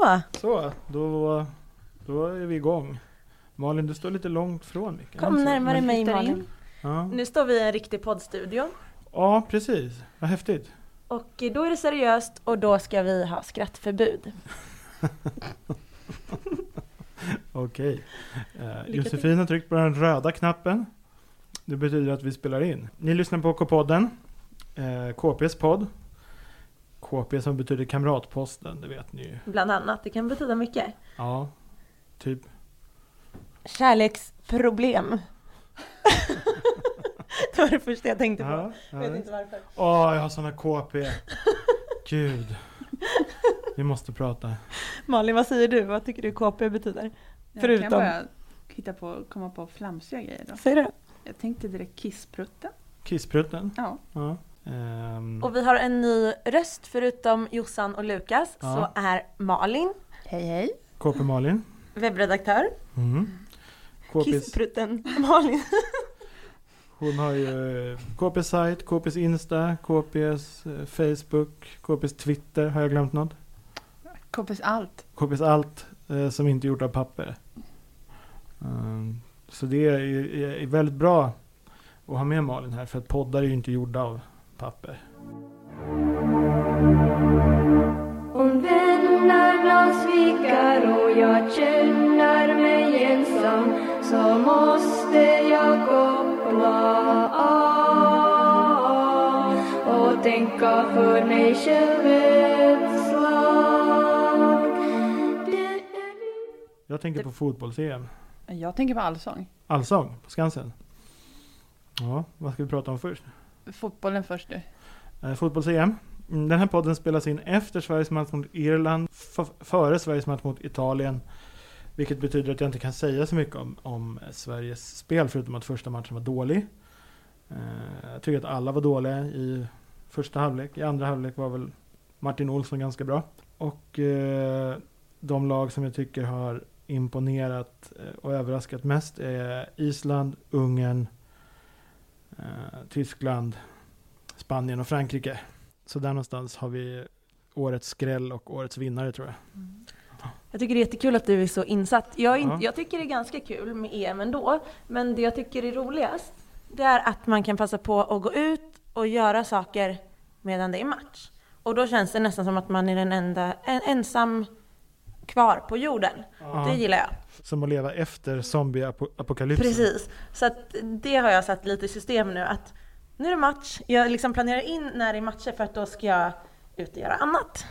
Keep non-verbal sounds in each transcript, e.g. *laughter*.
Så, Så, då, då är vi igång. Malin, du står lite långt från micken. kom närmare mig. Malin. Ja. Nu står vi i en riktig poddstudio. ja, precis. Vad häftigt. Och då är det seriöst och då ska vi ha skrattförbud. *laughs* Okej. Eh. Josefin har tryckt på den röda knappen. Det betyder att vi spelar in. Ni lyssnar på K-podden. Eh, KPs podd. KP som betyder Kamratposten, det vet ni ju. Bland annat, det kan betyda mycket. Ja, typ. Kärleksproblem. *laughs* det var det första jag tänkte på. Ja, Jag vet ja. inte varför. Åh, jag har såna KP. Gud. Vi måste prata. Malin, vad säger du? Vad tycker du KP betyder? Jag Förutom- kan bara hitta på, komma på flamsiga grejer då. Säg det. Jag tänkte direkt kissprutten. Kissprutten. Ja. Ja. Ehm, Och vi har en ny röst förutom Jossan och Lukas Ja. så är Malin, Hej hej. KP Malin. webbredaktör. Mm. KPs, Kissprutten Malin. *laughs* hon har ju eh, KPs sajt, KPs Insta, KPs eh, Facebook, KPs Twitter. Har jag glömt något? Kompis allt. KPs allt eh, som inte är gjort av papper. Ehm, så det är, är, är väldigt bra att ha med Malin här för att poddar är ju inte gjorda av papper. Om vännerna svikar och jag känner mig ensam så måste jag koppla av och tänka för mig själv ett slag. Är Jag tänker på fotbolls-EM. Jag tänker på allsång. Allsång på Skansen. Ja, vad ska vi prata om först? Fotbollen först du. Eh, Fotbolls-EM. Mm, den här podden spelas in efter Sveriges match mot Irland, f- före Sveriges match mot Italien. Vilket betyder att jag inte kan säga så mycket om, om Sveriges spel, förutom att första matchen var dålig. Eh, Jag tycker att alla var dåliga i första halvlek. I andra halvlek var väl Martin Olsson ganska bra. Och eh, de lag som jag tycker har imponerat eh, och överraskat mest är Island, Ungern, Tyskland, Spanien och Frankrike. Så där någonstans har vi årets skräll och årets vinnare tror jag. Jag tycker det är jättekul att du är så insatt. Jag, inte, Ja. jag tycker det är ganska kul med EM ändå, men det jag tycker är roligast, det är att man kan passa på att gå ut och göra saker medan det är match. Och då känns det nästan som att man är den enda, en, ensam kvar på jorden. Det gillar jag. Som att leva efter zombieapokalypsen. Precis. Så att det har jag satt lite i system nu att nu är det match. Jag liksom planerar in när det är matcher för att då ska jag ut och göra annat.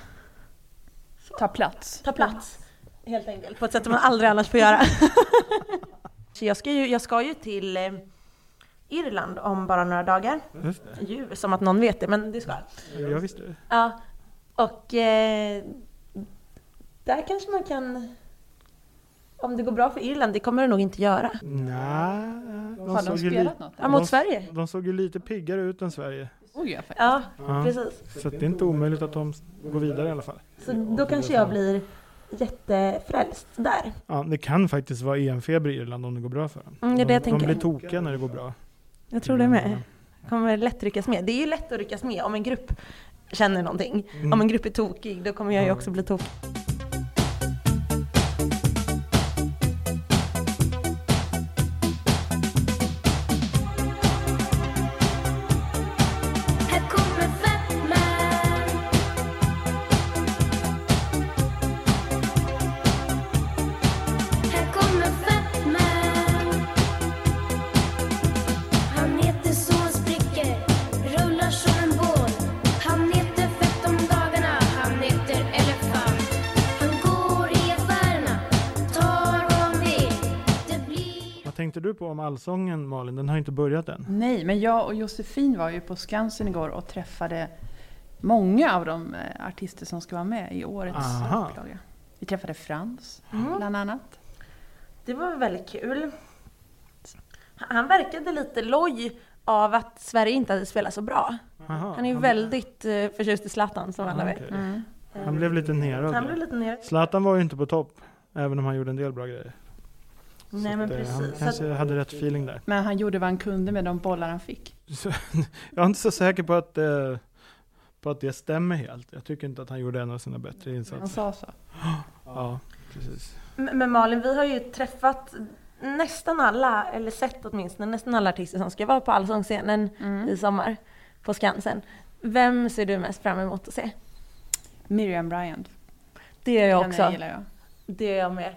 Ta plats. Ta plats. Helt enkelt. På ett sätt som man aldrig annars får göra. Så *laughs* jag ska ju, jag ska ju till eh, Irland om bara några dagar. Just det. Ju, som att någon vet det, men det ska jag. Jag visste det. Ja. Och eh, där kanske man kan... Om det går bra för Irland, det kommer det nog inte göra. Nej, de, Har såg de spelat li- något? Ja, mot de, Sverige. de såg ju lite piggare ut än Sverige. Oj, ja, faktiskt. Ja, Ja. precis. Så att det är inte omöjligt att de går vidare i alla fall. Så då kanske jag blir jättefrälst där. Ja, det kan faktiskt vara EM-feber i Irland om det går bra för dem. Mm, det är det jag de, de tänker. blir tokiga när det går bra. Jag tror det med. Kommer lätt ryckas med. Det är ju lätt att ryckas med om en grupp känner någonting. Mm. Om en grupp är tokig, då kommer jag ju också bli tokig. Om allsången Malin? Den har inte börjat än. Nej, men jag och Josefin var ju på Skansen igår och träffade många av de eh, artister som ska vara med i årets Aha. upplaga. Vi träffade Frans, Mm. bland annat. Det var väldigt kul. Han verkade lite loj av att Sverige inte hade spelat så bra. Aha, Han är ju väldigt uh, förtjust i Zlatan som alla Ah, vet. okej. Mm. Han blev lite nerad. Han blev lite ner. Zlatan var ju inte på topp, även om han gjorde en del bra grejer. Nej men eh, Han precis. Så kanske att, hade rätt feeling där. Men han gjorde vad han kunde med de bollar han fick. Så, *laughs* jag är inte så säker på att, eh, på att det stämmer helt. Jag tycker inte att han gjorde en av sina bättre Han insatser. sa så. *gasps* Ja, precis. Men Malin, vi har ju träffat nästan alla, eller sett åtminstone nästan alla artister som ska vara på Allsångsscenen Mm. i sommar på Skansen. Vem ser du mest fram emot att se? Miriam Bryant. Det gör jag Henne också. gillar jag. Det gör jag med.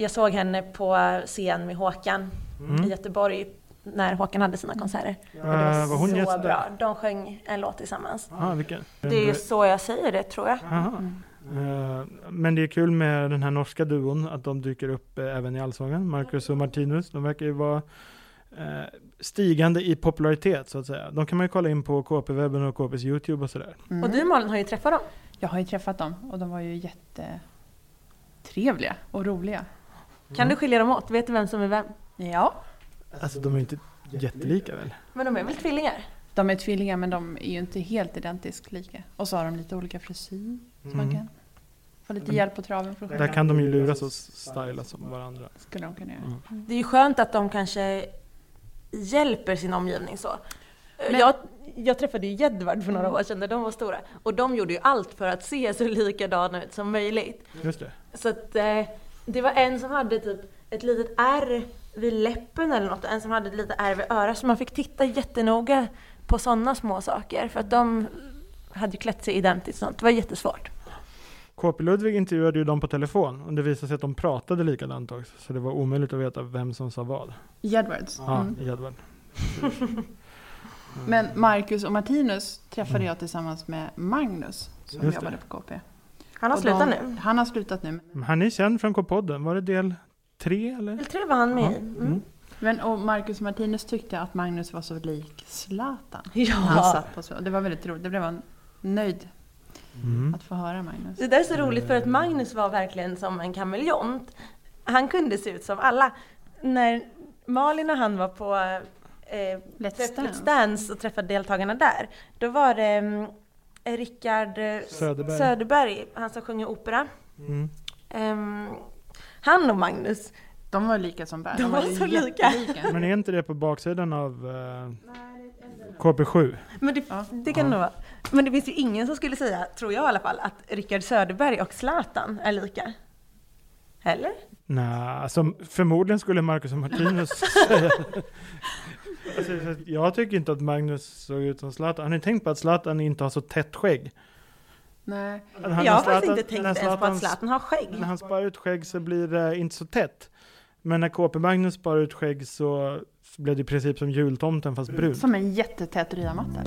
Jag såg henne på scen med Håkan Mm. i Göteborg när Håkan hade sina konserter. Och det var hon så bra. De sjöng en låt tillsammans. Ah, vilken? Det är så jag säger det tror jag. Aha. Eh, Men det är kul med den här norska duon, att de dyker upp eh, även i Allsången. Marcus och Martinus, de verkar ju vara eh, stigande i popularitet så att säga. De kan man ju kolla in på KP-webben och KPs YouTube och sådär. Mm. Och du Malin har ju träffat dem. Jag har ju träffat dem och de var ju jättetrevliga och roliga. Kan du skilja dem åt? Vet du vem som är vem? Ja. Alltså de är inte jättelika väl? Men de är väl tvillingar? De är tvillingar men de är ju inte helt identiskt lika. Och så har de lite olika frisyr. Så man Mm. kan få lite hjälp på traven för att Där kan de ju luras och styla som varandra. Skulle de kunna göra. Mm. Det är ju skönt att de kanske hjälper sin omgivning så. Men- Jag, jag träffade ju Jedvard för några år sedan när de var stora. Och de gjorde ju allt för att se så likadana ut som möjligt. Just det. Så att eh, det var en som hade typ ett litet ärr vid läppen eller något, en som hade ett litet ärr vid örat. Så man fick titta jättenoga på sådana små saker. För att de hade ju klätt sig identiskt sånt. Det var jättesvårt. KP Ludvig intervjuade ju dem på telefon och det visade sig att de pratade likadant också. Så det var omöjligt att veta vem som sa vad. Jedwards. Ja, Mm. i Edvard. *laughs* Men Marcus och Martinus träffade jag tillsammans med Magnus som Just det. jobbade på KP. Han har Och slutat de, nu. Han har slutat nu. Han är känd från K-podden. Var det del tre eller? Del tre var han med Ja. Mm. Mm. Men och Marcus Martinus tyckte att Magnus var så lik Zlatan. *laughs* Ja. Han satt på så. Det var väldigt roligt. Det blev man nöjd Mm. att få höra Magnus. Det där är så roligt för att Magnus var verkligen som en kameleont. Han kunde se ut som alla. När Malin och han var på eh, Let's Dance. Let's Dance och träffade deltagarna där, då var det mm, Rickard eh, Söderberg. Söderberg, han som sjunger opera. Mm. Ehm, han och Magnus, De var lika som bär. De var ju så lika. jättelika. Men är inte det på baksidan av eh, KP7? men det, Ja. det kan det nog vara. Men det finns ju ingen som skulle säga, tror jag i alla fall, att Rickard Söderberg och Zlatan är lika. Eller? Nej, alltså förmodligen skulle Marcus och Martinus *laughs* säga att Jag tycker inte att Magnus såg ut som Zlatan. Har ni tänkt på att Zlatan inte har så tätt skägg? Nej. Jag har när faktiskt Zlatan- inte tänkt ens på Zlatan- att Zlatan har skägg. När han sparar ut skägg så blir det inte så tätt. Men när KP-Magnus sparar ut skägg så blev det i princip som jultomten fast brun. Som en jättetät rydamatta.